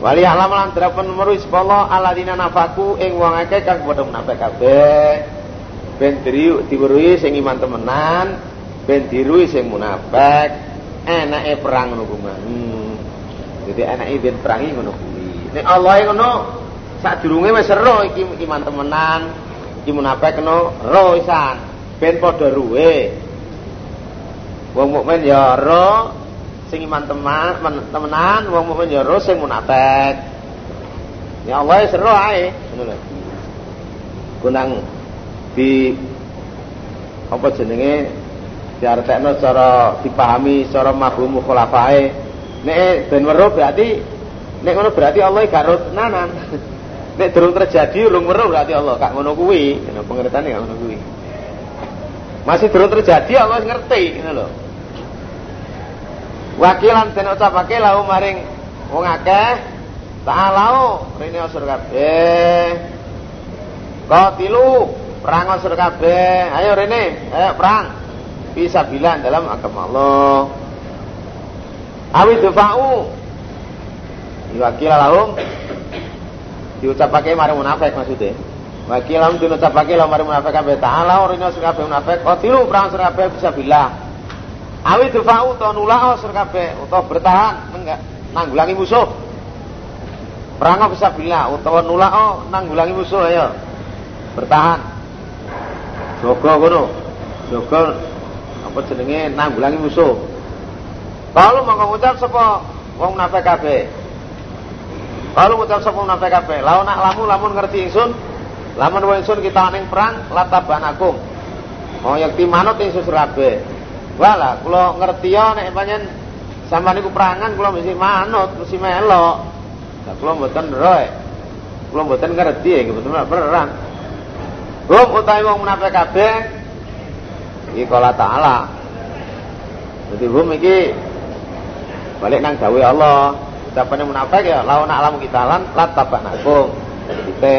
Wali alam lan drapen meru Allah alladzina nafaku ing wong akeh kang padha munafik kabeh. Ben diriu diweruhi sing iman temenan, ben dirui sing munafik. Enake perang ngono kuwi. Hmm. Jadi enake ben perangi ngono kuwi. Nek Allah ngono sadurunge wis ero iki iman temenan, iki munafik ngono ero isan. Ben padha ruwe. Wong mukmin ya ero, sing iman teman temenan wong mukmin ya sing munafik. Ya Allah seru ae ngono kunang di apa jenenge diartekno cara dipahami cara mafhum khulafae nek ben weruh berarti nek ngono berarti Allah gak ro tenanan. Nek durung terjadi urung weruh berarti Allah gak ngono kuwi. Pengertiane gak ngono kuwi. Masih durung terjadi Allah ngerti ngono lho wakilan den ucapake lahu maring wong akeh. Ta'alau rene usur kabeh. Qatilu perang usur kabeh. Ayo rene ayo perang. Bisa bilang dalam agama Allah. Awi dufa'u wakil lahum diucapake maring munafik maksudnya. Wakilam diucapake lahum maring munafik kabeh. Ta'ala rene usur kabeh munafik. Qatilu perang usur kabeh bisa bilang Awi dufa'u utawa nulao sur kabeh utawa bertahan enggak nanggulangi musuh. Perang bisa bila utawa nulao nanggulangi musuh ayo. Bertahan. Jogo ngono. Jogo apa jenenge nanggulangi musuh. Kalau mau ngucap sapa wong munafik kabeh. Kalau ngucap sapa munafik kabeh, lawan nak lamu lamun ngerti ingsun, lamun wa ingsun kita ning perang latabanakum. Mau yakti manut ingsun kabeh. Wala, kula ngerti ya nek panjen sampean niku perangan kula mesti manut, mesti melok. Lah kula mboten roe. Kula mboten ngerti ya betul perang. Hum utawi wong munafik kabeh iki kala taala. Jadi hum iki balik nang gawe Allah. Ucapane munafik ya lawan alam kita lan lat tabanakum. Jadi kita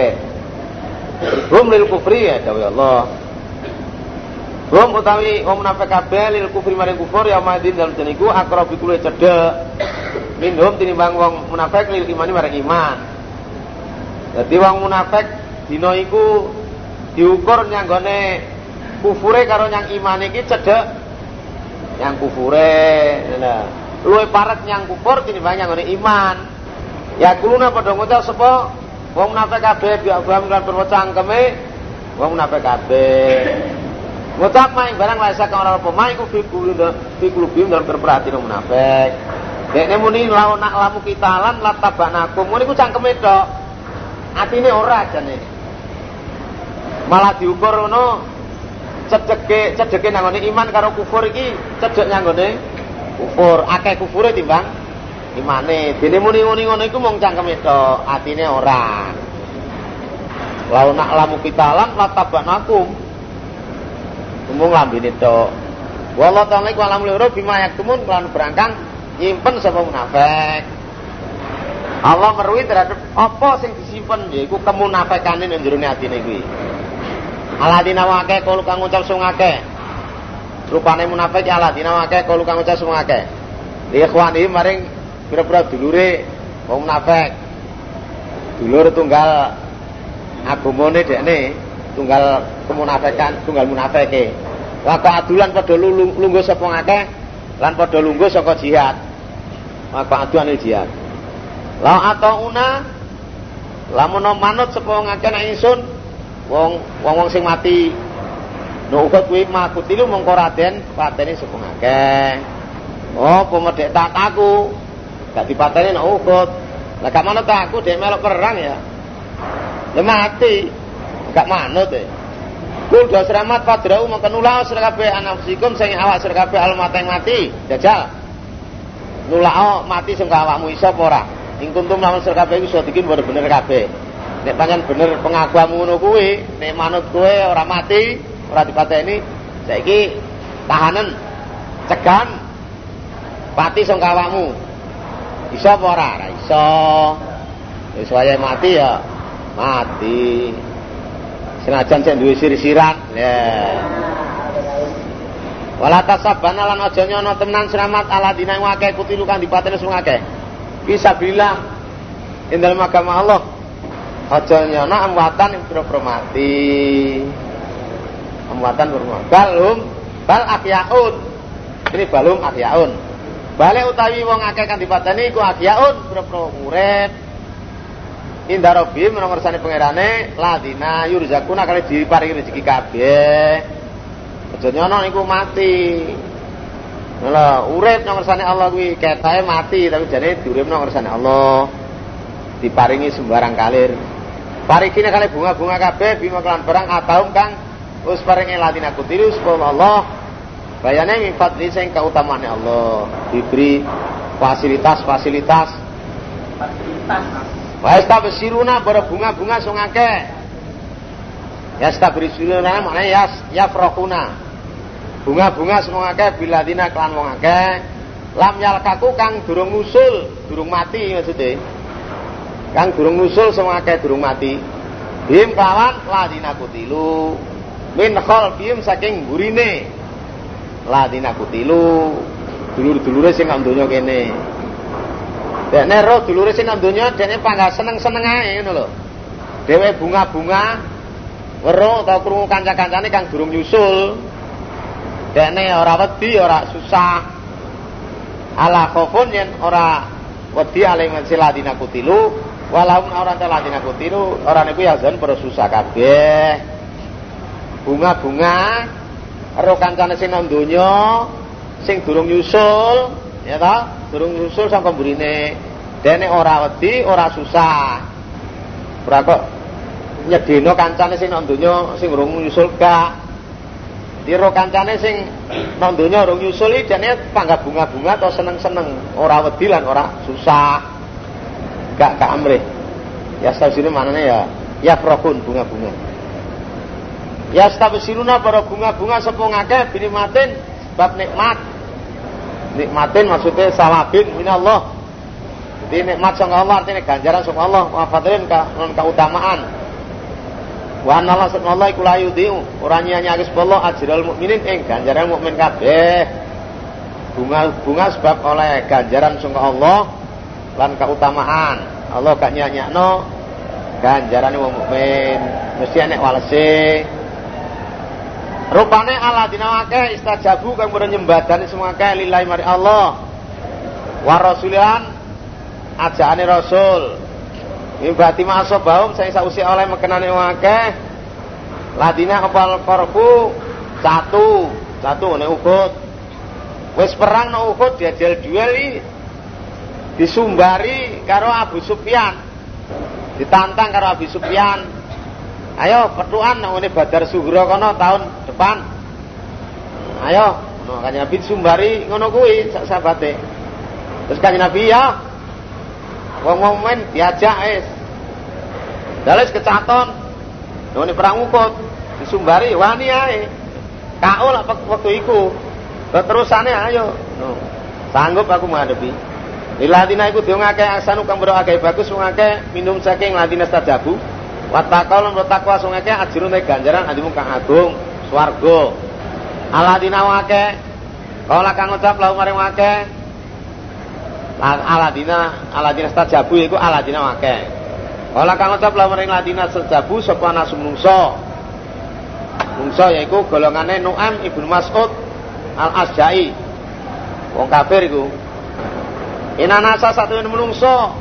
Hum lil kufri ya gawe Allah. Hum utawi wong munafik kabeh lil kufri maring kufur ya madin dalam deniku akrabi kulo cedek. Minhum tinimbang wong munafik lil imani maring iman. Dadi wong munafik dina iku diukur nyanggone kufure karo nyang iman iki cedek. Yang kufure nah luwe parat nyang kufur tinimbang nyanggone iman. Ya kuluna padha ngucap sapa wong munafik kabeh biak paham kan perwacang keme wong munafik kabeh. Ngucap maing barang laisa kang ora apa maing ku fi kulubim dalam berperhati munafik. Dekne muni lawan nak lamu kitalan latabanakum. Muni ku cangkeme tok. Atine ora jane. Malah diukur ngono cedeke cedeke nanggone iman karo kufur iki cedek nanggone kufur. Akeh kufure timbang imane. Dene muni-muni ngono iku mung cangkeme tok, atine ora. Lawan nak lamu kitalan latabanakum umum lambene tok. Wallahu ta'ala iku alam loro bima yaktumun kelan berangkang nyimpen sapa munafik? Allah merui terhadap apa sing disimpen? Yaiku kemunafikane ning jero atine kuwi. Aladina wake kalu kang ngucap sung akeh? Rupane munafik ya aladina wake kalu kang ngucap sung akeh? Ikhwani maring pira-pira dulure wong munafik. Dulur tunggal agamane dekne tunggal kemunafikan tunggal munafike wa adulan padha lungguh sapa ngakeh lan padha lungguh saka jihad. Wa adulan jihad. La una lamun manut sapa ngakeh nek ingsun wong wong-wong sing mati. No uga kuwi makutilu mengko raden pateni sapa ngakeh. Oh pemedhek tak aku gak dipateni nek uga. Lah gak manut aku dek melok perang ya. Ya mati gak manut deh. Kul do seramat padrau sira kabeh anafsikum sing awak kabeh almate mati. Jajal. Nulao mati sing awakmu iso apa ora? Ing kuntum lamun sira kabeh iku iso dikin bener kabeh. Nek bener pengakuanmu ngono kuwi, nek manut kowe ora mati, ora dipateni, saiki tahanan cegan pati sing awakmu. Iso apa ora? Ora iso. Mati ya mati senajan cek duwe sir-siran ya. Wala tasabana lan aja nyono tenan selamat ala dina wake kutilu kang dipateni sing akeh. Bisa bilang ing dalam agama Allah aja nyono amwatan ing pira mati. Amwatan bermati balum bal ahyaun ini balum ahyaun balik utawi wong akeh kang dipateni iku ahyaun pira-pira urip Indah Robi menongorsani pangerane ladina yurzakuna kali diparingi rezeki kabeh. Aja nyono iku mati. Lha urip nang ngersane Allah kuwi ketae mati tapi jane diurip nang ngersane Allah. Diparingi sembarang kalir. Parikine kali bunga-bunga kabeh bima kelan barang ataum kang wis paringi ladina kutiru supaya Allah. Bayane min fadli sing kautamaane Allah. Diberi fasilitas-fasilitas fasilitas. Wa istabsiruna berbunga-bunga sing akeh. Ya istabsiruna maknanya ya yafrahuna. Bunga-bunga semua akeh dina kelan wong akeh. Lam yalkaku kang durung nusul durung mati maksudnya. Kang durung nusul semua akeh durung mati. Bim kawan ladina kutilu. Min bim saking burine ladina kutilu. Dulur-dulure sing nang donya kene Dekne roh dulure sing nang donya dene pangga seneng-seneng ae ngono lho. Dhewe bunga-bunga weruh tau krungu kanca-kancane kang durung nyusul. Dekne ora wedi ora susah. Ala khofun yen ora wedi ale siladina kutilu walau ora ladina kutilu ora niku ya zon para susah kabeh. Bunga-bunga karo kancane sing nang sing durung nyusul ya ta durung nyusul saka burine dene ora wedi ora susah ora kok nyedeno kancane sing nang donya sing durung nyusul gak Diro kancane sing nang donya urung nyusuli jane panggah bunga-bunga atau seneng-seneng, ora wedi lan ora susah. Gak amrih. Ya stabsirun manane ya ya frokun bunga-bunga. Ya stabsiruna para bunga-bunga sapa ngakeh binimatin bab nikmat. Nikmatin maksudnya sawabin minallah. Jadi nikmat sangka Allah artinya ganjaran sangka Allah wa fadlin ka keutamaan. Wa anna Allah iku la yudhi'u ora nyanyi ajral mukminin ing ganjaran mukmin kabeh. Bunga-bunga sebab oleh ganjaran sungguh Allah lan keutamaan. Allah gak nyanyakno ganjaran wong mukmin. Mesti enek walese. Rupane Allah dinawake istajabu kang padha nyembadani semua kae lillahi mari Allah. Wa rasulian ajaane rasul Mimbati baum saya sausi oleh mekenane wake Ladina opal korbu satu, satu nek ukut. Wis perang nek ukut diajal duel disumbari karo Abu Sufyan. Ditantang karo Abu Sufyan. Ayo petuan ngene Badar Sugro kono tahun depan. Ayo, no, kan Nabi sumbari ngono kuwi sak sabate. Terus kan Nabi ya Wong-wong men diajak wis. Dalas kecaton. Nune perang ukut disumbari wani ae. Kaul apa waktu iku. Terusane ayo. No. Sanggup aku menghadapi. Liladina iku diongake asanu kang akeh bagus wong akeh minum saking ladina stajabu. Wa taqwa lan takwa sing akeh ajrune ganjaran adimu kang agung swarga. Aladina wake Kala kang ngucap lahu maring wake Aladina Aladina stajabu iku Aladina wake. Kala kang ngucap lahu maring Aladina stajabu sapa nasu mungso. Mungso yaiku golongane Nu'am Ibnu Mas'ud Al-Asja'i. Wong kafir iku. Inanasa satu yang menungso.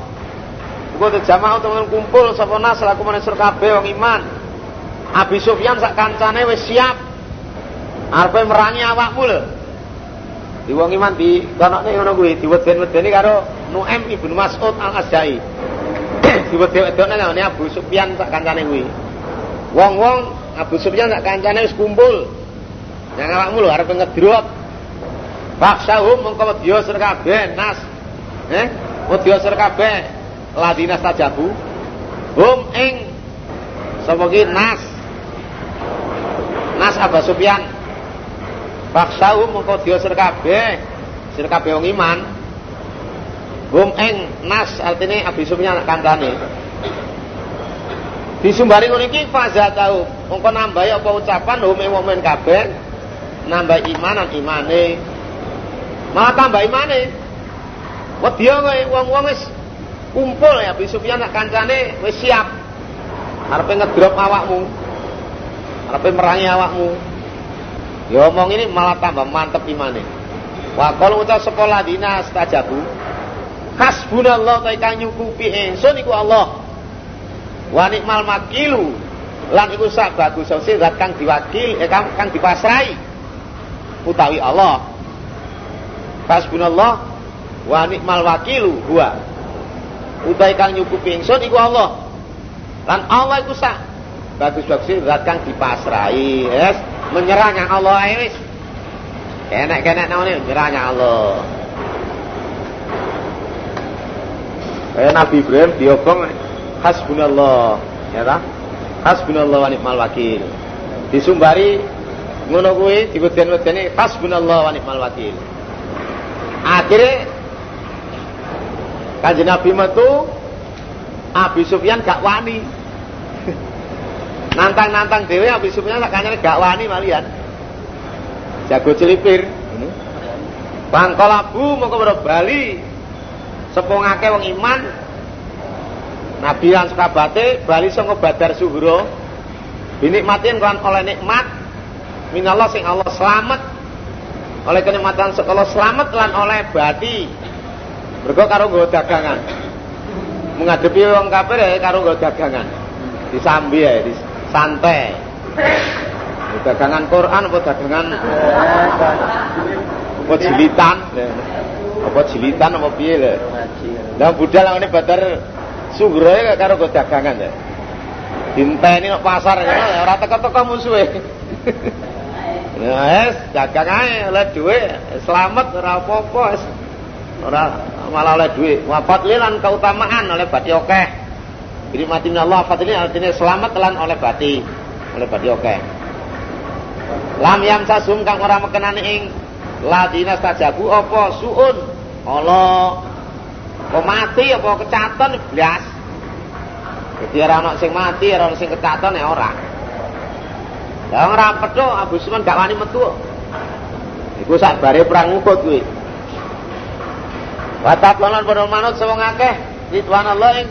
Iku jamaah utawa kumpul sapa nas laku manesur kabeh wong iman. Abi Sufyan sak kancane wis siap. Arepe merangi awakmu lho. Di wong iman di konokne ngono kuwi diweden-wedeni karo Nu'aim Ibnu Mas'ud Al-Asja'i. diweden-wedone nang Abu Sufyan sak kancane kuwi. Wong-wong Abu Sufyan sak kancane wis kumpul. Yang awakmu lho arep ngedrop. Baksahum mengko wedya sir kabeh nas. Eh, wedya sir kabeh ladina tajabu. Hum ing sapa nas. Nas Abu Sufyan Baksau mengko dia sir kabeh, sir kabeh wong iman. Hum eng nas artine Sufyan anak kancane. Disumbari ngono faza tau. Mengko nambahi apa ucapan hum ing mukmin kabeh nambah imanan imane. Malah tambah imane. Wedya wong-wong wis kumpul ya Abi Sufyan nak kancane wis siap. Arepe ngedrop awakmu. Arepe merangi awakmu. Ya omong ini malah tambah mantep imane. Wa qala uta sekolah dinas tajabu. Hasbunallah ta kang nyukupi ingsun iku Allah. Wa nikmal makilu lan iku sak bagus zat kang diwakil eh, kang, kang dipasrai utawi Allah. Hasbunallah wa nikmal wakilu huwa. Utai kang nyukupi ingsun iku Allah. Lan Allah iku sak. Bagus-bagus zat kang dipasrai. Yes. Menyerahnya Allah wis. Kenek-kenek naone menyerahnya Allah. Kayak Nabi Ibrahim diobong hasbunallah. Ya ta? Hasbunallah wa ni'mal wakil. Disumbari ngono kuwi diweden-wedeni hasbunallah wa ni'mal wakil. Akhirnya kanjeng Nabi metu Abi Sufyan gak wani nantang-nantang dewe Abi Sufyan sak kancane gak wani malian. Jago celipir. Bangkolabu mongko Bali. Sepongake wong iman. Nabi lan sekabate bali sanga Badar Suhro. Binikmatin kan oleh nikmat minallah sing Allah selamat oleh kenikmatan sekolah selamat lan oleh badi mergo karo nggo dagangan. Menghadapi wong kafir ya karo nggo dagangan. Disambi ya santai dagangan Quran apa dagangan apa jilitan? Apa jilitan apa piye lho? Lah budal ini badar sugro ya karo go dagangan ya. Dinteni nang pasar ya ora teko-teko musuhe. Ya es dagang ae oleh dhuwit selamat ora apa-apa ora malah oleh dhuwit wafat lan keutamaan oleh badhe akeh jadi mati Allah ini artinya selamat telan oleh bati, oleh bati oke. Lam yang sasum kang ora mekenani ing ladina sajabu apa suun Allah apa mati apa kecatan blas. Jadi ora ana sing mati, ora ana sing kecatan ya ora. Lah ora pedho Abu Sufyan gak wani metu. Iku sak bare perang Uhud kuwi. Wa taqalan padha manut sewong akeh ridwanallah ing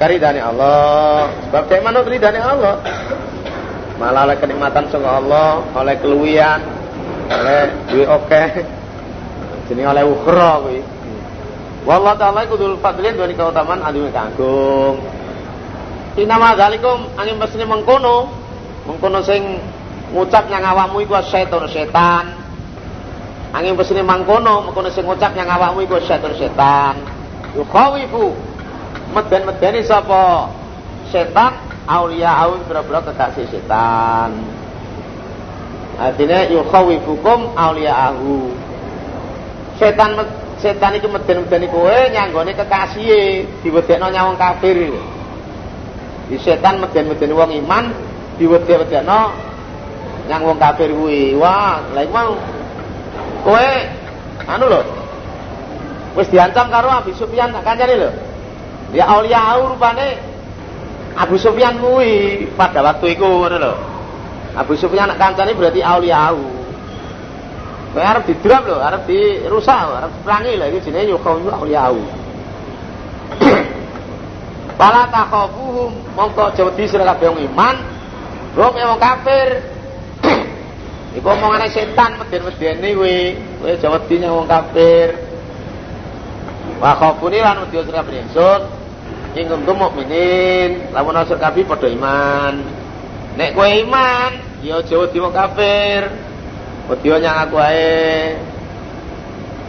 karidane Allah. Sebab cek manut ridane Allah. Malah oleh kenikmatan sangka Allah oleh keluwian oleh duwe oke. Jenenge oleh ukhra kuwi. Wallahu ta'ala kudul fadlin dua keutamaan adu kanggung Inama dalikum angin mesine mengkono. Mengkono sing ngucap yang awakmu iku setan setan angin mesine mengkono mengkono sing ngucap yang awakmu iku setan setan. Yukhawifu meden-medeni sapa? Setan aulia au boro-boro kekasih setan. Artinya yukhawifukum ahu. Setan setan itu meden-medeni kowe nyanggone kekasih diwedekno nyawang kafir. Di setan meden-medeni wong iman diwedek-wedekno nyang wong kafir kuwi. Wah lha iku kowe anu lho wis diancam karo Abi Sufyan kancane lho Ya aulia rupane Abu Sufyan kuwi pada waktu itu ngono lho. Abu Sufyan kancane berarti aulia. Kowe arep didram lho, arep dirusak, arep perangi lho iki jenenge yukhawyu aulia. Pala takhafuhum mongko aja wedi sira kabeh iman, wong wong kafir. Iku omongane setan meden-medeni kuwi, kowe aja wedi wong kafir. Wa khafuni lan wedi sira ingsun ing kuntum mukminin lamun asal kabeh padha iman. Nek kowe iman ya aja wedi wong kafir. Wedi nyang aku ae.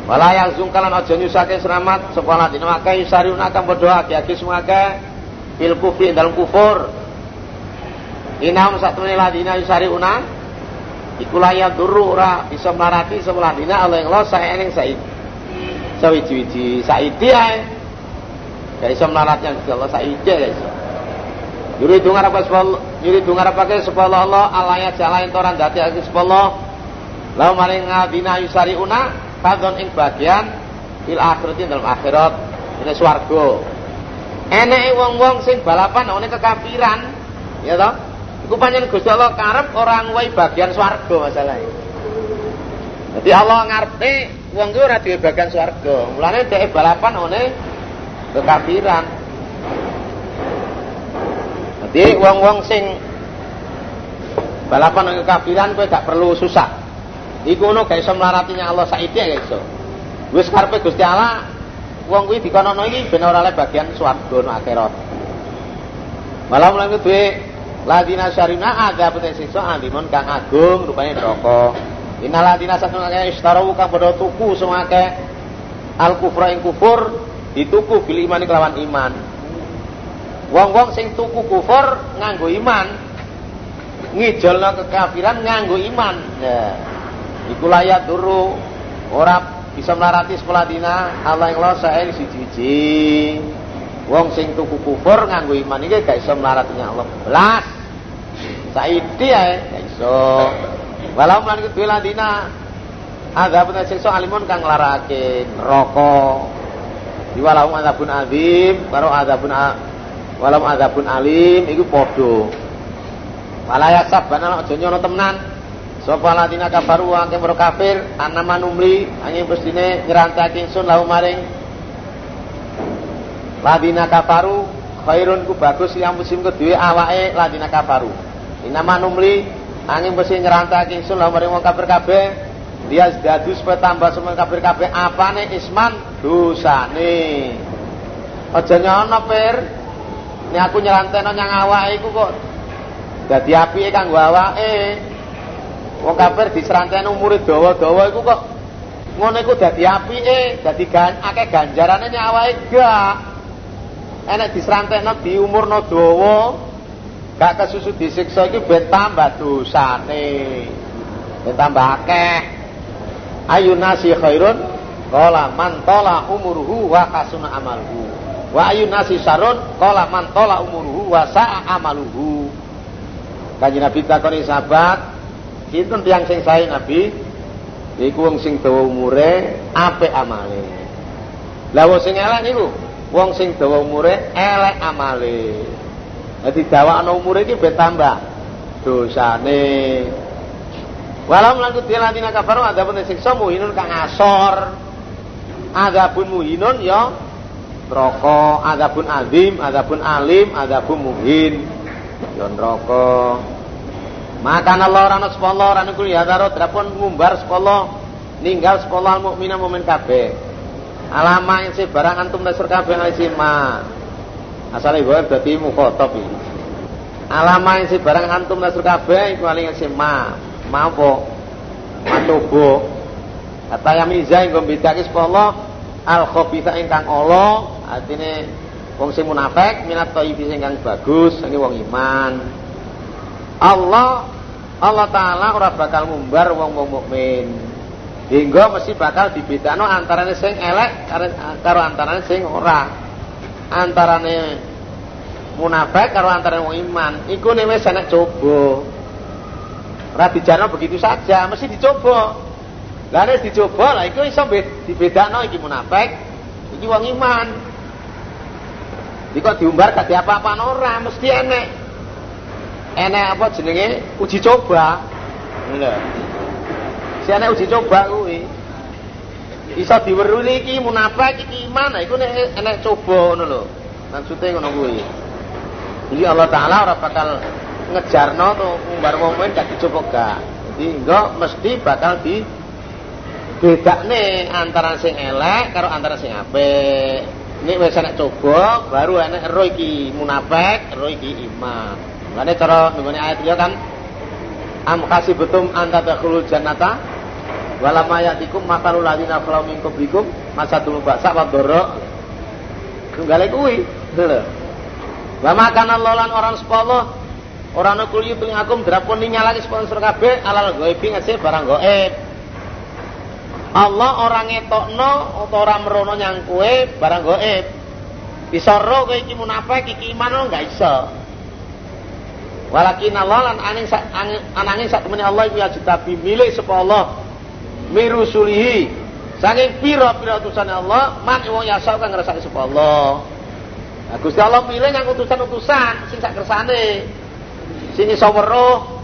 Wala yang zungkalan aja nyusake selamat sekolah dina maka yusariuna kang padha agi-agi fil kufri dalam kufur. Inam satune ladina yusariuna iku layak duru ora bisa marati sebelah dina Allah yang lo saya ening said sawiji-wiji saidi ae Gak iso melaratnya Gusti Allah saiki gak iso. Yuri dungar apa sepuluh, yuri dungar apa ke sepuluh Allah, alaya jalan toran dati lagi sepuluh. Lalu maring ngadina yusari una, kadon ing bagian il akhiratin dalam akhirat ini swargo. Enek wong-wong sing balapan ini kekafiran, ya toh? Iku panjen Gusti Allah karep orang wai bagian swargo masalahnya. Jadi Allah ngarep wong ku ora duwe bagian swarga. Mulane dhek balapan one kekafiran. Jadi wong-wong sing balapan kekafiran kowe gak perlu susah. Iku ngono gak iso mlaratinya Allah saiki ya iso. Wis karepe Gusti Allah wong kuwi dikonono iki ben ora oleh bagian swarga akhirat. Malah mulai duwe ladina syarina ada pete siksa alimun kang agung rupane neraka. Innal ladina satun akeh istaru kang padha tuku semake al kufra ing kufur dituku bil iman kelawan iman. Wong-wong sing tuku kufur nganggo iman ngijolno kekafiran nganggo iman. Nah, iku layak duru ora bisa melarati sekolah dina Allah yang lo saya siji wong sing tuku kufur nganggo iman iki gak iso melaratinya Allah. Belas. Saiki ae gak iso. Walau lan kudu ladina ada pun siksa alimun kang nglarake neraka. Di walau azabun azim karo azabun walau azabun alim iku padha. Wala yasabana aja nyono temenan. Sapa ladina kafaru kang kafir anama numli angin pestine nyerantake ingsun lahu maring ladina kafaru khairun ku bagus yang musim kedue awake ladina kafaru. Inama numli angin pesti nyerantake ingsun lahu maring wong kafir kabeh dia dadu supaya tambah semua kafir kabeh apane isman? Dosane. Aja nyono pir. Ini aku nyeranteno nyang awake iku kok. Dadi apike kanggo awake. Wong kafir diseranteni umure dawa-dawa iku kok. Ngono iku dadi apike, dadi gan akeh ganjarane nyawake gak. Enek diserantekno di umurno dawa, gak kesusu disiksa iki ben tambah dosane. Ben tambah akeh. Ayunasi khairun qala man tola umuruhu wa kasuna amaluhu. Wa ayunasi sarun qala man tola umuruhu wa sa'a amaluhu. Kanjeng Nabi takoni sahabat, Sinten tiang sing sae Nabi? Iku wong sing dawa umure apik amale. Lah wong sing elek niku wong sing dawa umure elek amale. Dadi dawakno umure iki ben tambah dosane. Walau kafaru ada pun siksa muhinun kang asor. Ada pun muhinun ya pun azim, ada pun alim, ada pun muhin. Ya neraka. Maka Allah rana sepuluh rana kul ya darot drapun ngumbar sepuluh ninggal sepuluh mukmina mumin kabe. Alama si barang antum dasar kabe ma. Asal ibu berarti mukhotob ini. Alama yang si barang antum dasar kabe iku aling ma. Ma? Matobo. Kata yang miza yang gombidaki sepuluh al khobitha ingkang Allah artinya wong sing munafik minat thayyibi sing kang bagus ini wong iman Allah Allah taala ora bakal ngumbar wong-wong mukmin. Hingga mesti bakal dibedakno antarane sing elek karo antarane sing ora. Antarane munafik karo antarane wong iman. Iku nek wis enek coba. Ora begitu saja, mesti dicoba. Lah nek dicoba lah iku iso dibedakno iki munafik, iki wong iman. Iki diumbar gak apa-apa ora, mesti enek enek apa jenenge uji coba lho si enek uji coba kuwi. Iso diweruni iki munafik iki iman. Iku nek enek coba ngono lho. Maksude ngono kuwi. Jadi Allah taala ora bakal ngejarno to ngumbar wong mukmin gak dicoba gak. Jadi enggak mesti bakal di bedakne antara sing elek karo antara sing apik. Ini wis enek coba baru enek ero iki munafik ero iki iman. Makanya cara nunggu ayat dia kan am kasih betum anta dakhulul jannata walama yatikum matalul ladina khalau min qablikum masatul ba'sa wa dharra. Tunggale kuwi. Lho. Wa makana lan orang sepuluh orang nukul yutul ngakum drapun nyalani sponsor kabeh alal ghaibi ngese barang gaib. Allah orang ngetokno atau orang merono nyang kue barang gaib. Bisa roh kowe iki munafik iki iman enggak iso. Walakin Allah lan aning anangin sak temene Allah iku ya jitabi milih sapa Allah mirusulihi saking pira-pira utusan Allah man wong yasa kang ngrasake sapa Allah. Nah, Gusti Allah milih yang utusan-utusan sing sak kersane. Sing iso weruh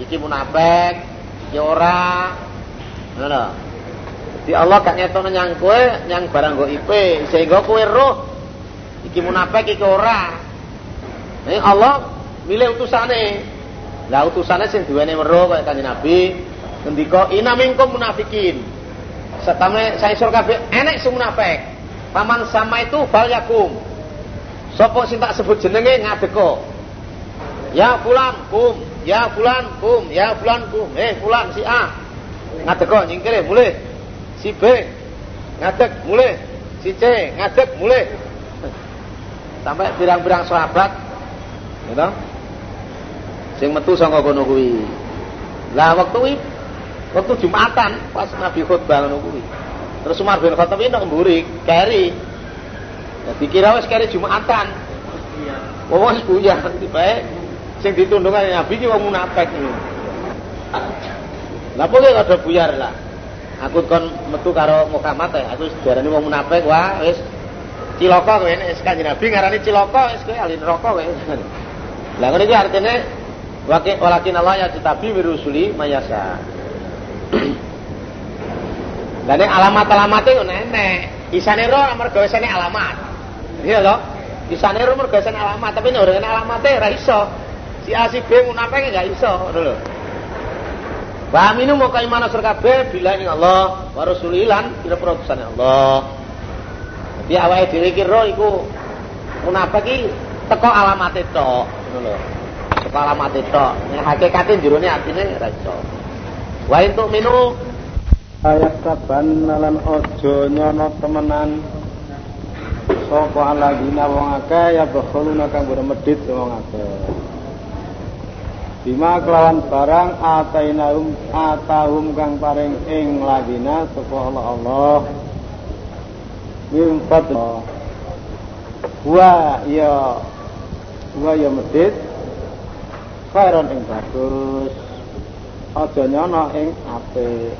iki munafik, iki ora. Ngono. Di Allah gak nyetono nyang kowe nyang barang go IP sehingga kowe roh Iki munafik iki ora. Nek Allah milih utusane. Lah utusane sing duwene weruh kaya Kanjeng Nabi ngendika ina minkum munafikin. Setame saya sur kabeh enek sing munafik. Paman sama itu fal yakum. Sapa sing tak sebut jenenge ngadeko. Ya fulan kum, ya fulan kum, ya fulan kum. Eh fulan si A. Ngadeko nyingkire mulih. Si B ngadek mulih. Si C ngadek mulih. Sampai pirang-pirang sahabat gitu sing metu saka kono kuwi. Lah kuwi waktu Jumatan pas Nabi khutbah kuwi. Terus Umar bin Khattab ini mburi, keri. Jadi kira wis keri Jumatan. Wong wis buyar bae sing ditundungan Nabi ki wong munafik iki. Lah pokoke ada buyar lah. Aku kon metu karo Muhammad ya, aku diarani wong munafik wah wis cilaka kowe nek Kanjeng Nabi ngarani cilaka wis kowe ahli neraka kowe. Lah ngene iki artine Walakin Allah ya tetapi wirusuli mayasa. Dan alamat-alamatnya ngono enek. Isane ro mergo isane alamat. Iya lho. Isane ro mergo alamat, tapi nek ora alamatnya ora iso. Si A si B munafik gak iso, ngono lho. Wa aminu maka iman asur kabeh bila ing Allah wa kira perutusane Allah. Jadi awake dhewe iki ro iku munafik iki teko alamate tok, ngono lho kepala mati tok. Nek hakikate jerone atine ra iso. Wa entuk minu ayat saban lan aja nyono temenan sapa aladina wong akeh ya bakhaluna kang medit wong akeh. Bima kelawan barang atainahum atahum kang paring ing ladina sapa Allah Allah. Fadl. Wa ya wa ya medit khairon ing bagus aja nyono ing apik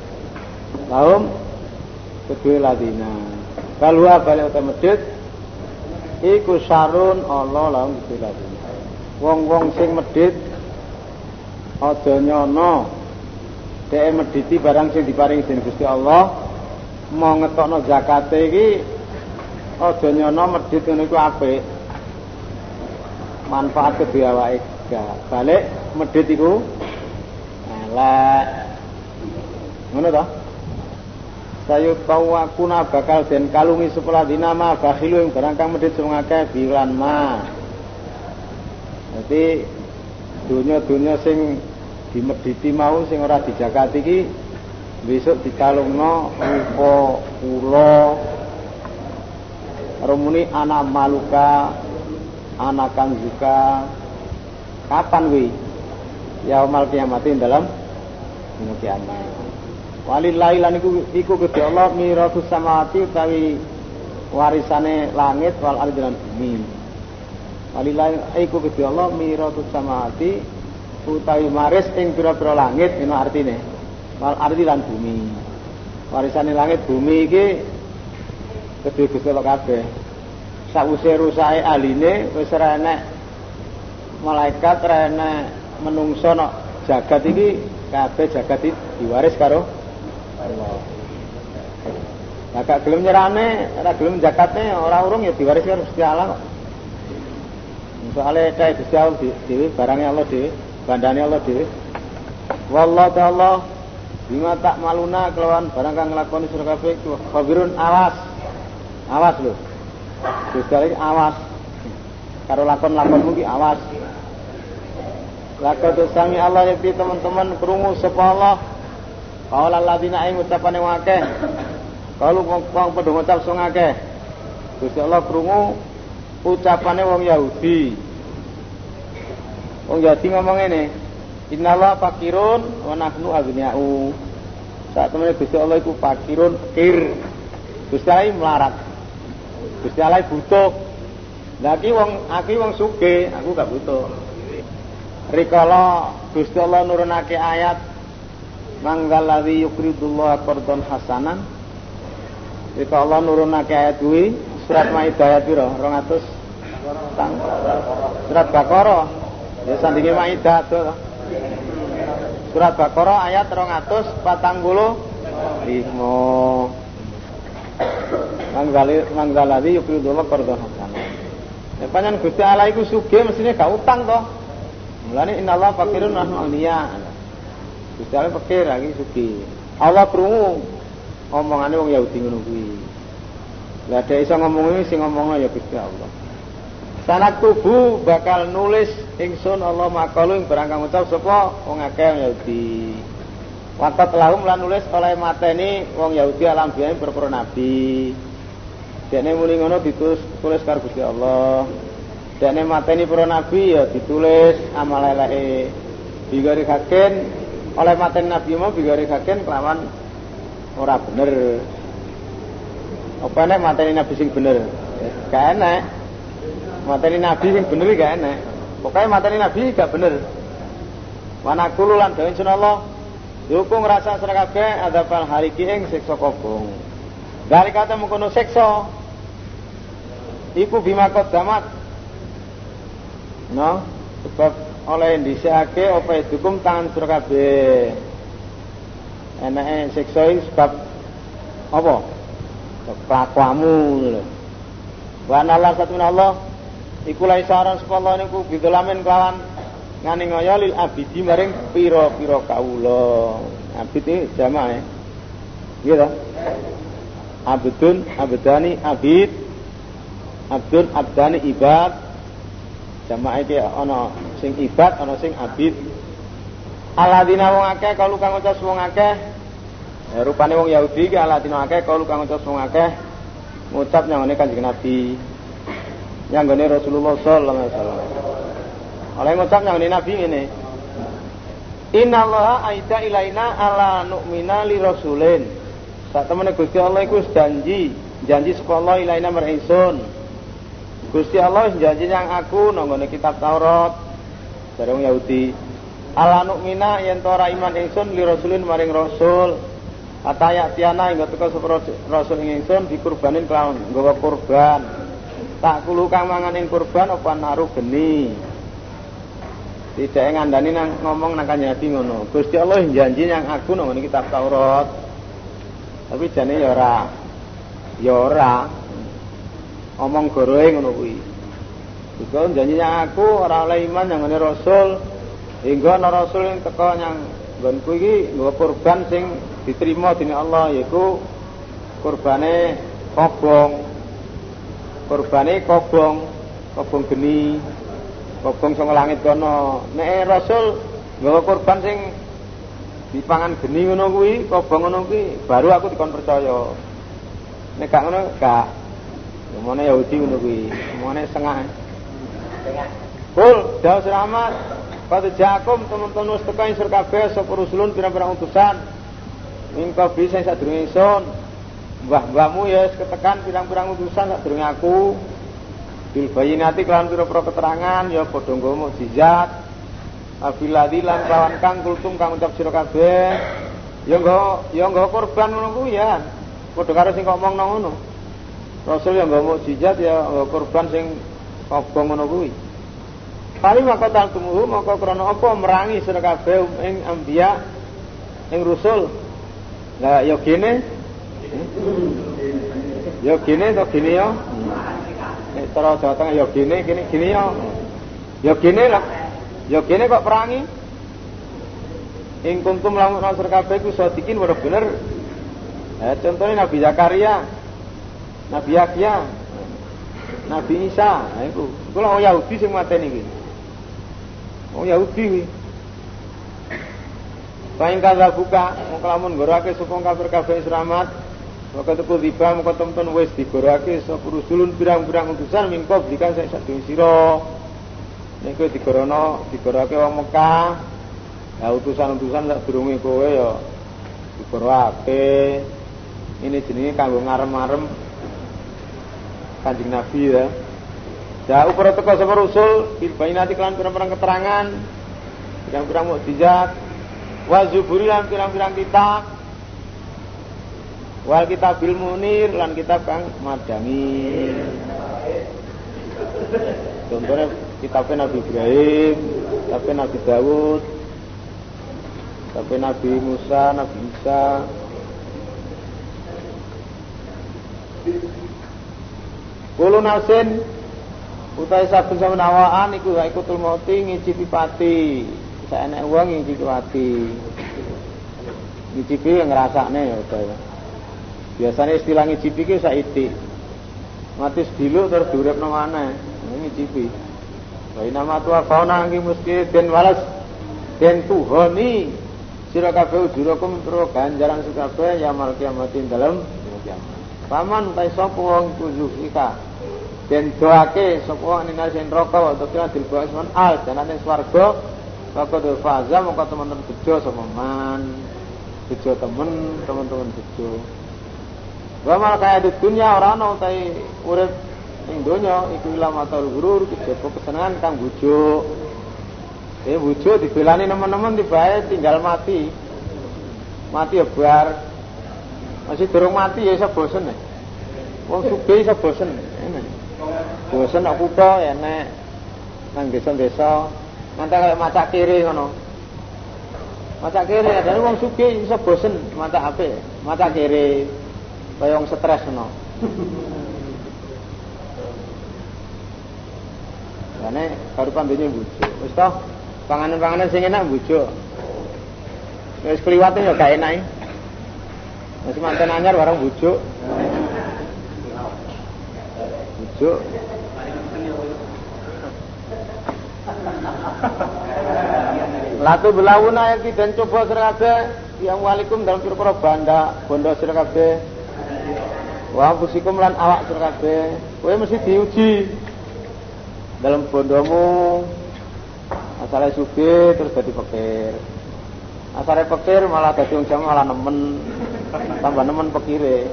laum kedue ladina. Kalua balik uta medit iku sarun Allah laum kedue ladina. Wong-wong sing medit aja nyono. Dhek mediti barang sing diparingi dening Gusti Allah mau ngetokno zakate iki aja nyono medit ngono iku apik manfaat kedue awake gak. Balik medit iku elek ngono to? Sayu kuna bakal den kalungi sekolah dinama bakhilu yang barang kang medit sing akeh bilan ma. Dadi dunya-dunya sing dimediti mau sing ora dijakati iki besok dikalungno rupa kula. Romuni anak maluka anak kanzuka Kapan wi? Yaumal kiamatin dalam dina kiamat. Walillahi lan iku iku Gusti Allah miratus samawati utawi warisane langit wal ardi lan bumi. Walillahi iku Gusti Allah miratus samawati utawi maris ing pira-pira langit ino artine. Wal ardi lan bumi. Warisane langit bumi iki kedue Gusti Allah kabeh. Sawise rusake aline wis ora enek malaikat rene menungso no jagat iki kabeh jagat diwaris karo Allah. Lah gak gelem nyerane, ora gelem zakatne ora urung ya diwaris karo Gusti Allah kok. Soale kae Gusti Allah dhewe barangnya Allah dhewe, bandane Allah dhewe. Wallahu ta'ala bima tak maluna kelawan barang kang nglakoni sira kabeh khabirun awas. Awas lho. Gusti awas. Karo lakon-lakonmu ki awas. Lakad sami Allah yakti teman-teman kerungu sapa Allah. Qala alladziina ing ucapane akeh. Kalau wong padha ngucap sing akeh. Gusti Allah krungu ucapane wong Yahudi. Wong Yahudi ngomong ngene, Innallaha fakirun wa nahnu aghniya'u. Saat temen Gusti Allah iku fakirun kir. Gusti Allah melarat. Gusti Allah butuh. Lagi wong aki wong sugih, aku gak butuh. Rikala Gusti Allah nurunake ayat manggaladzi yuqridullah qardon hasanan Rikala Allah nurunake ayat kuwi surat Maidah ayat piro? 200 Surat Baqarah ya sandinge Maidah to. Surat Baqarah ayat 245 Manggaladzi yuqridullah qardon hasanan Ya panjang Gusti Allah iku sugih mestine gak utang toh. Mulane innallaha fakirun nahnu aghniya. Gusti Allah fakir lagi sugih. Allah krungu omongane wong Yahudi ngono kuwi. Lah dhek iso ngomong sing ngomongno ya Gusti Allah. Sanak tubuh bakal nulis ingsun Allah makalu ing barang kang ucap sapa wong akeh Yahudi. Wakat lahum lan nulis oleh mateni wong Yahudi alam biyen berpura nabi. Dene muni ngono ditulis tulis karo Gusti Allah. Dene mateni para nabi ya ditulis amal eleke. Bigari haken oleh mateni nabi mau bigari haken kelawan ora bener. Apa nek mateni nabi sing bener? Gak enak. Materi Nabi yang bener gak enak. Pokoknya materi Nabi gak bener. Mana kulu lan dawa Allah Dihukum rasa sira kabeh adzabal hariki ing siksa kobong. Dari kata mengkono siksa iku bima damat. No, sebab oleh ndhisikake apa hukum tangan sira kabeh. Enake siksa iki sebab apa? Kelakuanmu lho. Wa satu Allah iku lai saran sepala niku bidolamen kelawan ngani ngoyo lil abidi maring pira-pira kawula. Abid iki jamaah ya. Iya ta? Abdun, abdani, abid. Abdun, abdani, ibad. Jamaah iki ana sing ibad, ana sing abid. Aladina wong akeh kalau kang ucap wong akeh. Ya, rupane wong Yahudi ki aladina akeh kalau kang ucap wong akeh ngucap nyangone Kanjeng Nabi yang gini Rasulullah sallallahu alaihi wasallam. Oleh ngucap yang Nabi ini. Inna Allah aida ilaina ala nu'mina li rasulin. Saat temen Gusti Allah iku janji, janji Allah ilaina. Gusti Allah janji yang aku nanggone kitab Taurat dari wong Yahudi. Ala nu'mina yen ora iman ingsun li rasulin maring rasul. Ataya tiana ing sapa rasul ingsun dikurbanin kelawan nggawa kurban. Tak kulu kang mangan ing kurban apa naruh geni. Tidak ngandani nang ngomong nang kanjeng ngono. Gusti Allah janji yang aku nang kitab Taurat. Tapi jane ya ora. Ya omong goroe ngono kuwi. Janji yang aku ora oleh iman yang ngene rasul. Hingga ana rasul yang teko yang nggonku iki nggawa kurban sing diterima dening Allah yaiku kurbane kobong. Kurbane kobong kobong geni kobong sing langit kono. Nek rasul nggawa kurban sing dipangan geni ngono kuwi kobong ngono kuwi baru aku dikon percaya. Nek gak ngono gak Ngomongnya Yahudi ngono kuwi, ngomongnya setengah. Kul, jauh selamat. Pada jakum teman-teman wis teko insur kabeh sapa rusulun pira-pira utusan. Min kabeh sing sadurunge ingsun. Mbah-mbahmu ya ketekan pirang-pirang utusan sak durunge aku. Bil bayinati kelawan pira-pira keterangan ya padha nggawa mukjizat. Abiladi lan kelawan kang kultum kang ucap sira kabeh. Ya nggawa ya nggawa korban ngono kuwi ya. Padha karo sing ngomong ngono Rasul yang nggawa mukjizat ya nggawa korban sing kobong ngono Kali maka tumuhu maka krana apa merangi sira kabeh ing anbiya ing rusul. Lah ya kene Ya gini to gini ya. Nek cara Jawa Tengah ya gini gini gini ya. Ya gini lah. Ya gini kok perangi. Ing kuntum lamun nasr kabeh ku sadikin bener bener. Eh, contohnya Nabi Zakaria, Nabi Yahya, Nabi Isa, nah itu. Iku lah Yahudi sing mateni iki. Oh Yahudi kuwi. Paing kaza buka, mau kelamun gorake supong kafir kafir selamat, maka itu tiba maka teman wis digorake sapa rusulun pirang-pirang utusan min qablikan sak sadurunge sira. Niku digorono digorake wong Mekah. Ya utusan-utusan sak durunge kowe ya digorake. Ini jenenge kanggo ngarem-arem Kanjeng Nabi ya. Ya upara teko sapa rusul bil bainati kelan pirang-pirang keterangan, pirang-pirang mukjizat, wa zuburi lan pirang-pirang kitab wal bil munir lan kitab kang madangi contohnya kitabnya Nabi Ibrahim kitabnya Nabi Dawud kitabnya Nabi Musa Nabi Isa Kulo nasin Utai saben saben awaan iku iku tulmoti ngicipi pati. Saenek wong ngicipi pati. Ngicipi ngrasakne ya utai. Biasanya istilah ngicipi ki saiti. Mati sediluk terus diuripno maneh. Ngicipi. Wa nama tua fauna ngi mesti den walas den tuhoni sira kabeh ujurakum pro ganjaran sira kabeh ya mal kiamatin kiamat. Paman utai sapa wong ika den doake sapa ning sen neraka wa tukira dil baisman al janane swarga saka do faza mongko teman-teman bejo sapa man? Bejo temen teman-teman bejo. Wa mal kaya di dunia ora ana utahe urip ning donya iku ilam atau gurur kejaba kesenangan kang bujuk. Eh bujuk dibelani teman-teman tibae tinggal mati. Mati ya bar. Masih durung mati ya iso bosen ya. Wong sugih iso bosen enak bosen aku to ya nek nang desa-desa nanti kayak macak kiri ngono macak kiri ada wong sugih iso bosen macak HP macak kiri kaya stres ngono Karena karupan dunia bujuk. Wis toh panganan-panganan sing enak bujuk. Wis kliwate ya gak enak. Masih manten anyar barang bujuk. Bujuk Latu belawuna yang dan coba serakabe yang walikum dalam pira banda bondo serakabe Wa fusikum lan awak serakabe Kowe mesti diuji dalam bondomu. Asalnya suge terus jadi pekir asalnya pekir malah jadi ujang malah nemen. Tambah nemen pekire.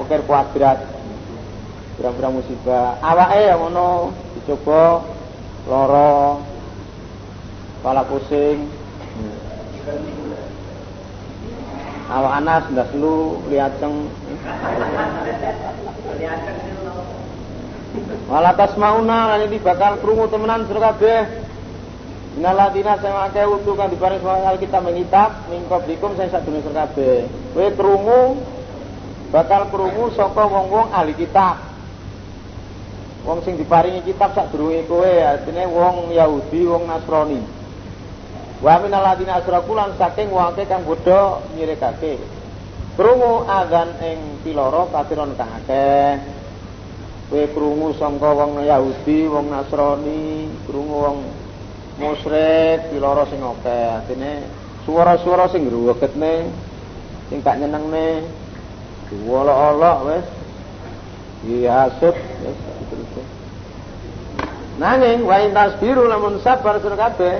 Pekir kuadrat berang-berang musibah awake ya ngono dicoba loro kepala pusing awak anas ndak lu liaceng Wala tasmauna lan iki bakal krungu temenan sira kabeh. Inaladina sing akeh utuh kang diparing soal kita mengitab ning qablikum sing sadurunge sira kabeh. Kowe krungu bakal krungu saka wong-wong ahli kitab. Wong sing diparingi kitab sak durunge kowe artine wong Yahudi, wong Nasrani. Wa minal ladina asraku lan saking wong kang bodho nyirekake. Krungu azan ing piloro kafiron kang akeh. Kowe krungu sangka wong Yahudi, wong Nasrani, krungu wong musyrik piloro sing akeh. Artine suara-suara sing ngruwegetne sing gak nyenengne. Diwolok-olok wis. Dihasut wis Nanging wa intas biru lamun sabar sira kabeh.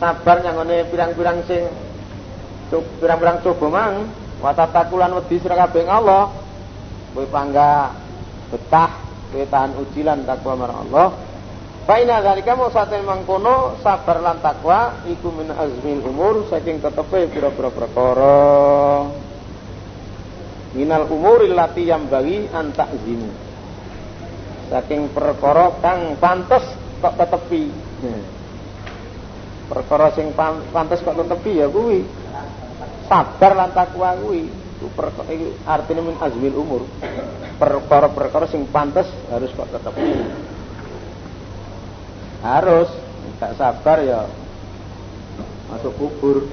Sabar nyangone pirang-pirang sing pirang-pirang coba mang wa tatakulan wedi sira kabeh Allah. Kowe pangga betah kowe tahan ujilan takwa marang Allah. Fa inna zalika sate mangkono sabar lan takwa iku min azmil umur saking tetepe pira-pira perkara. Minal umuril lati yang bagi antak zimu saking perkara kang pantes kok tetepi. Hmm. Perkara sing pantes kok tetepi ya kuwi. Sabar lan takwa kuwi. Itu artinya min azmil umur. Perkara-perkara sing pantes harus kok tetepi. Harus tak sabar ya masuk kubur.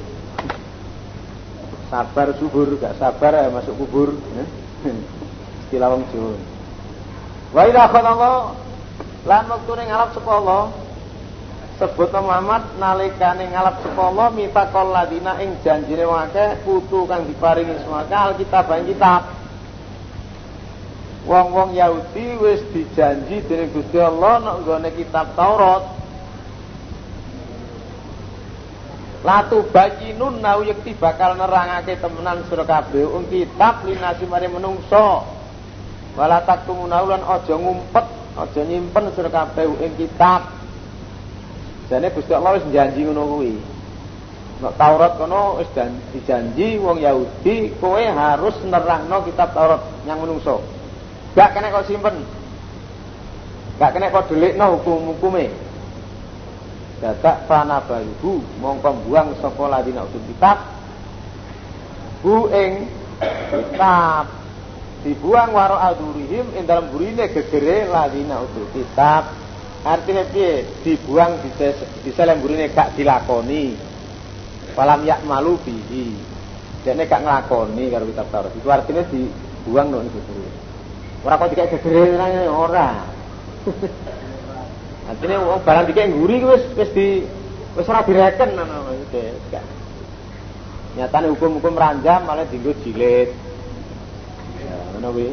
Sabar subur, gak sabar ya masuk kubur. Istilah wong Jawa. Wa idza Allah lan wektu ning ngalap sapa Allah sebut Muhammad nalikane ngalap sapa Allah mitaqal ladina ing janjine wong akeh putu kang diparingi semaka alkitab ing kitab. Wong-wong Yahudi wis dijanji dening Gusti Allah nek nggone kitab Taurat. Latu nun nau yekti bakal nerangake temenan sira kabeh. Ung kitab linasi mari menungso wala taktumuna lan aja ngumpet aja nyimpen sira kabeh ing kitab. Jane Gusti Allah wis janji ngono kuwi. Nek Taurat kono wis dijanji wong Yahudi kowe harus nerangno kitab Taurat yang menungso. Gak kena kok simpen. Gak kena kok delikno hukum-hukume. Dadak fana baluhu mongko buang sapa ladina utul kitab bu ing kitab dibuang waro adurihim ing dalam burine gegere ladina utul kitab. Artinya piye? Dibuang di dalam burine gak dilakoni. Falam yak malu bihi. Dene gak nglakoni karo kitab Taurat. Itu artinya dibuang nang gegere ora kok dikek gegere ora. Artinya wong barang dikek nguri wis wis di wis ora direken ngono hukum-hukum ranjam malah dienggo jilid ngono kuwi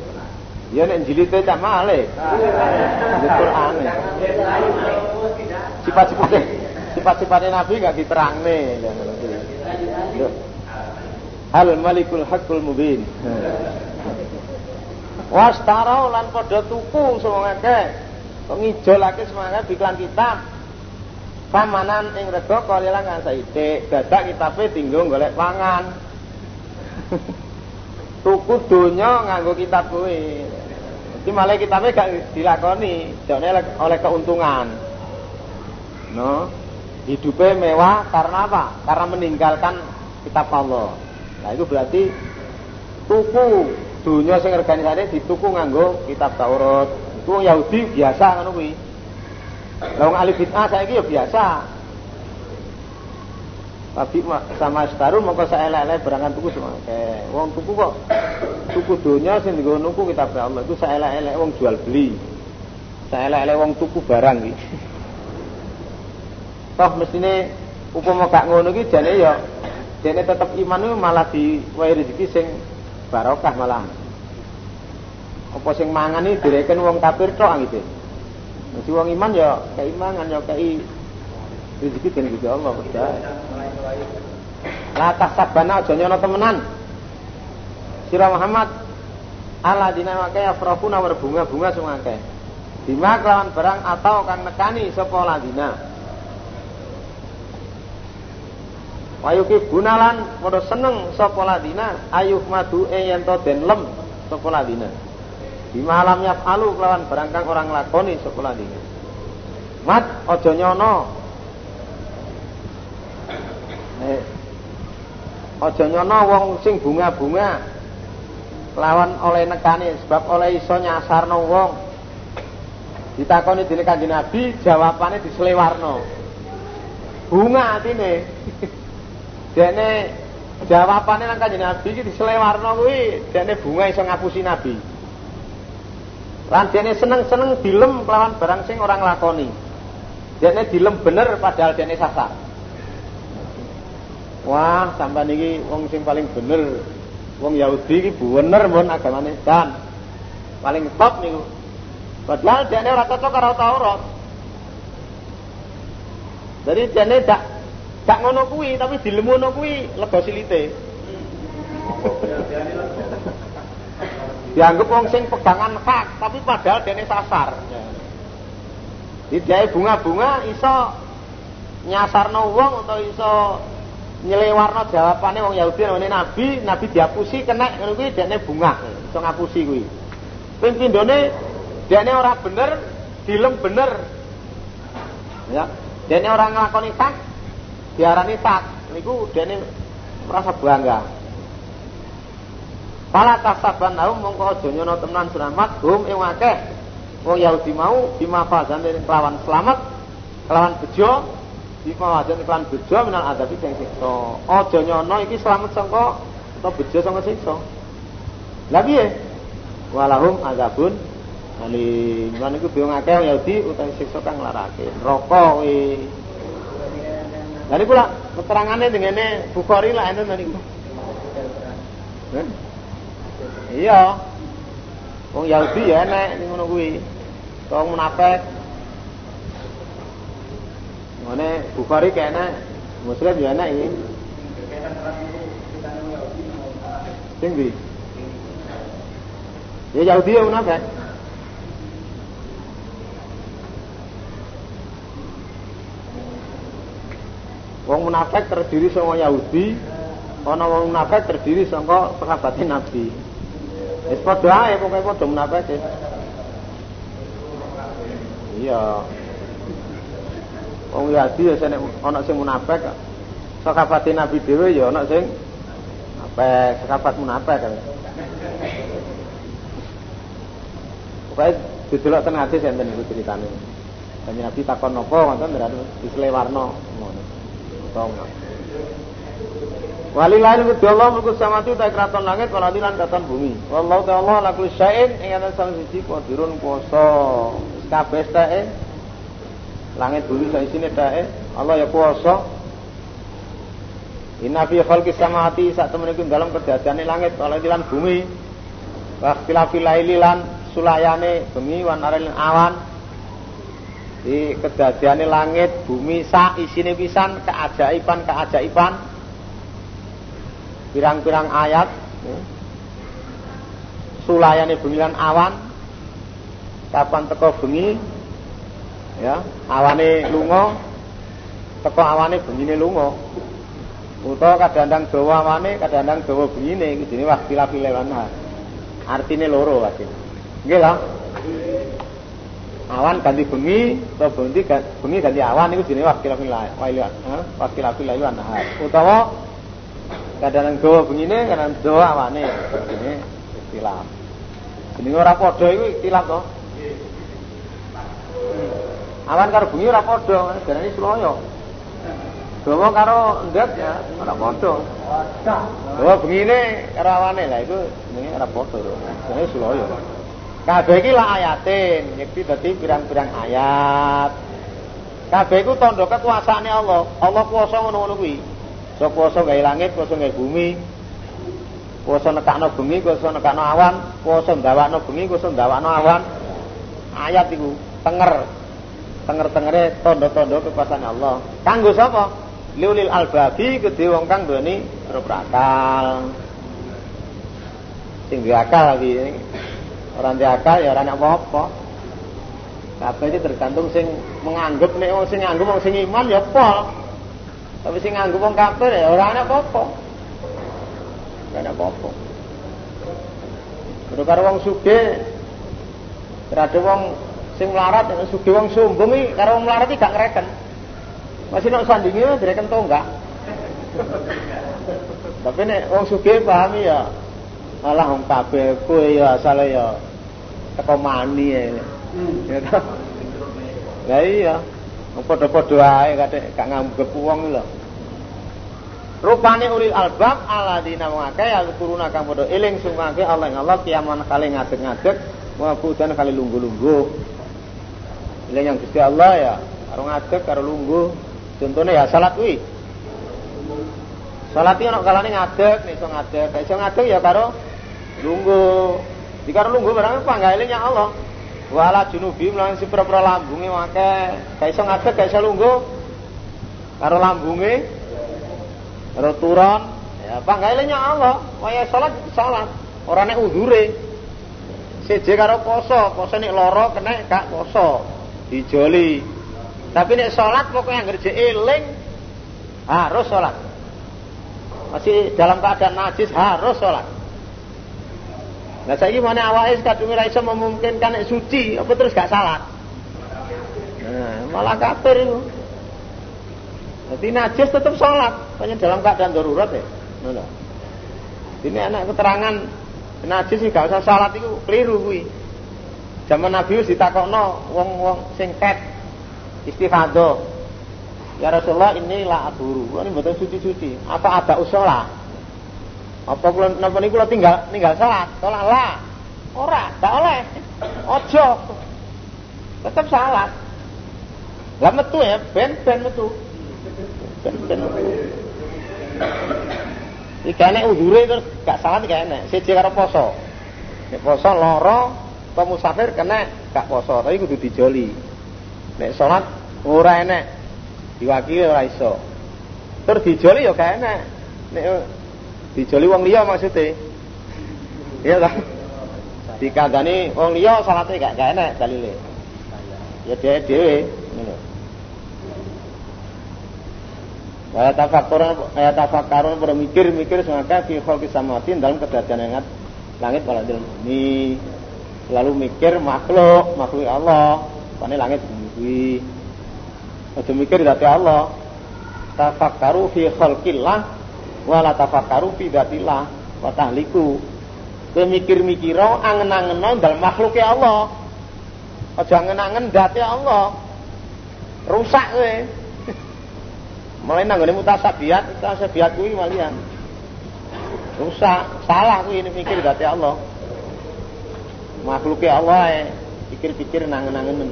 ya nek jilite cak male di Quran sifat-sifatnya sifat-sifatnya Nabi gak diterangne Al Malikul Hakul Mubin. Wastarau lan padha tuku semua akeh. Kok ngijolake semangat iklan kitab. Pamanan ing rego kalilan kan saidik dadak kitabe tinggal golek pangan tuku donya nganggo kitab kuwi. Jadi malah kitabnya gak dilakoni, jane oleh keuntungan. No, hidupnya mewah karena apa? Karena meninggalkan kitab Allah. Nah itu berarti tuku dunia sing organisasi dituku nganggo kitab Taurat. Itu Yahudi biasa ngono kuwi. Lah wong ahli bid'ah saiki ya biasa. Tapi sama setaruh mongko saelek-elek berangkat tuku semua. Kayak wong tuku kok tuku dunia sing dienggo nuku kitab Allah itu saelek-elek wong jual beli. Saelek-elek wong tuku barang iki. Toh mestine upama gak ngono iki jane ya jane tetep iman itu malah diwai rezeki sing barokah malah. Apa sing mangan iki direken wong kafir tok gitu. Mesti wong iman ya keimangan ya kei rezeki den Gusti Allah percaya. La tahsabana aja nyono temenan. Sira Muhammad ala dina wae afrafuna berbunga-bunga sing akeh. Bima kelawan barang atau kang nekani sapa ladina. Wayuki gunalan padha seneng sapa ladina ayuh madu e yen to den lem sapa ladina. Bima alam yafalu kelawan barang kang orang lakoni sapa ladina. Mat aja nyono Eh, Aja nyono wong sing bunga-bunga lawan oleh nekane sebab oleh iso nyasarno wong. Ditakoni dene Kanjeng Nabi, jawabane diselewarno. Bunga atine. Dene jawabane nang Kanjeng Nabi iki diselewarno kuwi, dene bunga iso ngapusi Nabi. Lan dene seneng-seneng dilem lawan barang sing orang lakoni. Dene dilem bener padahal dene sasar. Wah, sampai niki wong sing paling bener. Wong Yahudi iki bener mon agamane dan paling top niku. Padahal dene ora cocok karo Taurat. Jadi dene dak dak ngono kuwi tapi dilemono kuwi lega silite. Dianggap wong sing pegangan hak tapi padahal dene sasar. Jadi bunga-bunga iso nyasarno wong atau iso nyelewarno jawabane wong Yahudi namane Nabi, Nabi diapusi kena ngono kuwi dekne bunga, iso ngapusi kuwi. Ping pindhone dekne ora bener, dilem bener. Ya, dekne ora nglakoni tak diarani tak. Niku dekne merasa bangga. Pala tasaban naum mongko aja nyono tenan selamat hum ing akeh wong Yahudi mau bima fazan kelawan selamat kelawan bejo Bima wajan iklan bejo minal adabi sing siksa. Aja nyono iki slamet sangka utawa bejo sangka siksa. Lah piye? Walahum azabun Ali, mana iku bingung akeh wong Yahudi utawa siksa kang larake. Neraka kuwi. Lah niku lak keterangane dengene Bukhari lah enten niku. Iya. Wong Yahudi ya enek ning ngono kuwi. Wong Mana Bukhari kayaknya Muslim ya ini. Tinggi. Ya Yahudi ya munafik. Wong munafik terdiri saka Yahudi, ana wong munafik terdiri saka sahabat Nabi. Wis padha ae pokoke padha munafik. Iya. Wong Yahudi ya sene ana sing munafik. Sahabat Nabi dhewe ya ana sing munafik, sahabat munafik kan. Pokoke didelok ten hadis enten iku ceritane. Dan Nabi takon napa ngoten berarti dislewarno ngono. Utawa Walilahi kudu Allah mulku samati ta kraton langit wal lan katon bumi. Wallahu ta'ala la kulli syai'in ing ana sang siji qadirun kuwasa. Kabeh tae langit bumi sak isine tae Allah ya kuwasa. Inna fi khalqi samawati sak temen iku dalam kedadiane langit wal lan bumi. Wa ikhtilafil laili lan sulayane bumi wan awan. Di kedadiane langit bumi sak isine pisan keajaiban keajaiban pirang-pirang ayat ya. sulayane bengi lan awan kapan teko bengi ya awane lunga. Teko awane bengine lunga. Utawa kadang-kadang dawa awane kadang-kadang dawa bengine iki jenenge waktila filewana artine loro wae nggih lah. Awan ganti bengi utawa bengi bengi ganti awan iku jenenge waktila filewana waktila filewana utawa kadang dawa begini kadang dawa awane ini istilah. Ini ora padha iku istilah to awan karo bengi ora padha jarane Sulaya dawa karo ndet ya ora padha. Dawa bengine karo awane lah iku jenenge ora padha jenenge Sulaya kabeh iki lah ayatin yakti dadi pirang-pirang ayat. Kabeh iku tandha kekuasaane Allah. Allah kuwasa ngono-ngono kuwi. So kuasa gawe langit, kuasa gawe bumi. Kuasa nekakno bumi, kuasa nekakno awan, kuasa ndawakno bumi, kuasa ndawakno awan. Ayat iku tenger. Tenger-tengere tanda-tanda kekuasaan Allah. Kanggo sapa? Liulil albabi kedhe wong kang duweni berakal. Sing duwe akal iki. Ora akal ya ora apa-apa. Kabeh iki tergantung sing menganggap nek wong sing nganggep wong sing iman ya pol. Tapi sing nganggo wong kafir ya ora ana apa-apa. Ora ana apa-apa. Karo wong sugih Ada wong sing melarat, sugih wong sombong iki karo wong melarat iki gak ngreken. Masih nek sandinge direken to enggak? Tapi nek wong sugih pahami ya malah wong kabeh kowe ya asale ya teko mani ya. Ya toh. Lah iya. Padha-padha ae katik gak nganggep wong lho. Rupane ulil albab aladina wong akeh ya kuruna kang padha eling sungkake Allah ing Allah kiaman kali ngadeg-ngadeg wa budan kali lungguh-lungguh. Eling yang Gusti Allah ya karo ngadeg karo lungguh. Contohnya ya salat kuwi. Salat iki ana kalane ngadeg, nek iso ngadeg, nek iso ngadeg ya karo lungguh. Di karo lungguh barang apa? Enggak eling yang Allah. Wala junubi mlang si pira-pira lambunge akeh. Gak iso ngadeg gak iso karo lambunge karo turun. Ya panggalenya Allah. Waya salat salat. Ora nek udhure. Seje karo poso. Poso nek loro kena gak poso dijoli tapi nek salat pokoknya ngerje eling harus salat masih dalam keadaan najis harus salat Nah saya mana awalnya kadung ora iso memungkinkan nek suci, apa terus gak salah? Nah, malah kafir itu. Jadi najis tetap sholat, hanya dalam keadaan darurat ya. Ini anak keterangan najis sih gak usah sholat itu keliru kuwi. Zaman Nabi wis ditakokno wong-wong sing ket. Ya Rasulullah inilah aburu. Ini betul suci-suci. Apa ada usolah? Apa kula napa niku kula tinggal tinggal salat? Salat lah. Ora, gak oleh. Ojo. Tetap salat. Lah metu ya, ben ben metu. Ben ben metu. Iki nek udure terus gak salat gak enak. Siji karo poso. Nek poso loro, apa musafir kena gak poso, tapi kudu dijoli. Nek salat ora enak. Diwakili ora iso. Terus dijoli ya gak enak. Nek dijoli wong liya maksudnya iya kan dikandani wong liya salate gak gak enak dalile ya dhewe dhewe ngono Waya tafakkur ya tafakkarun pada mikir-mikir semaka fi khalqis samawati dalam kedadian langit wal bumi. Selalu mikir makhluk, makhluk Allah. Pane langit bumi Aja mikir dadi Allah. Tafakkaru fi khalqillah wala tafakkaru fi dzatillah wa tahliku. Kowe mikir-mikira angen-angeno dalam makhluk Allah. Aja ngenangen dati Allah. Rusak kowe. Mulai nanggone mutasabiat, mutasabiat kuwi malian. Rusak, salah kuwi mikir dati Allah. Makhluknya Allah eh, pikir-pikir nangen-nangen.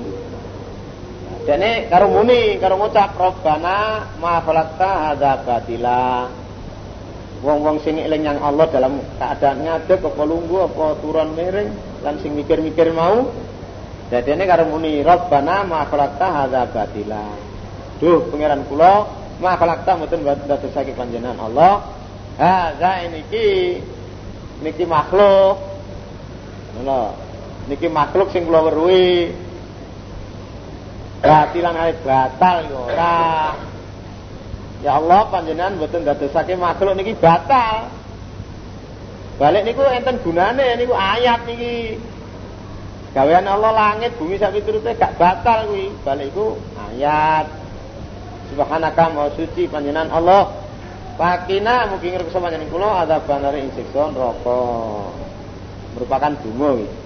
Dene karo muni, karo ngucap Rabbana ma khalaqta hadza batila. Wong-wong sing eling yang Allah dalam keadaan ngadeg apa lungguh apa turun miring lan sing mikir-mikir mau Dadene karo muni Rabbana ma hadza batila. Duh pangeran kula ma khalaqta mboten dadosake panjenengan Allah. Hadza niki niki makhluk. Ngono. Niki makhluk sing kula weruhi. Batilan kali batal yo ora. Ya Allah panjenengan mboten dadosake makhluk niki batal. Balik niku enten gunane niku ayat niki. Gawean Allah langit bumi sak piturute gak batal kuwi. Balik iku ayat. Subhanaka mau suci panjenengan Allah. Pakina mugi ngerkesa panjenengan kula ada banare ing siksa neraka. Merupakan donga kuwi.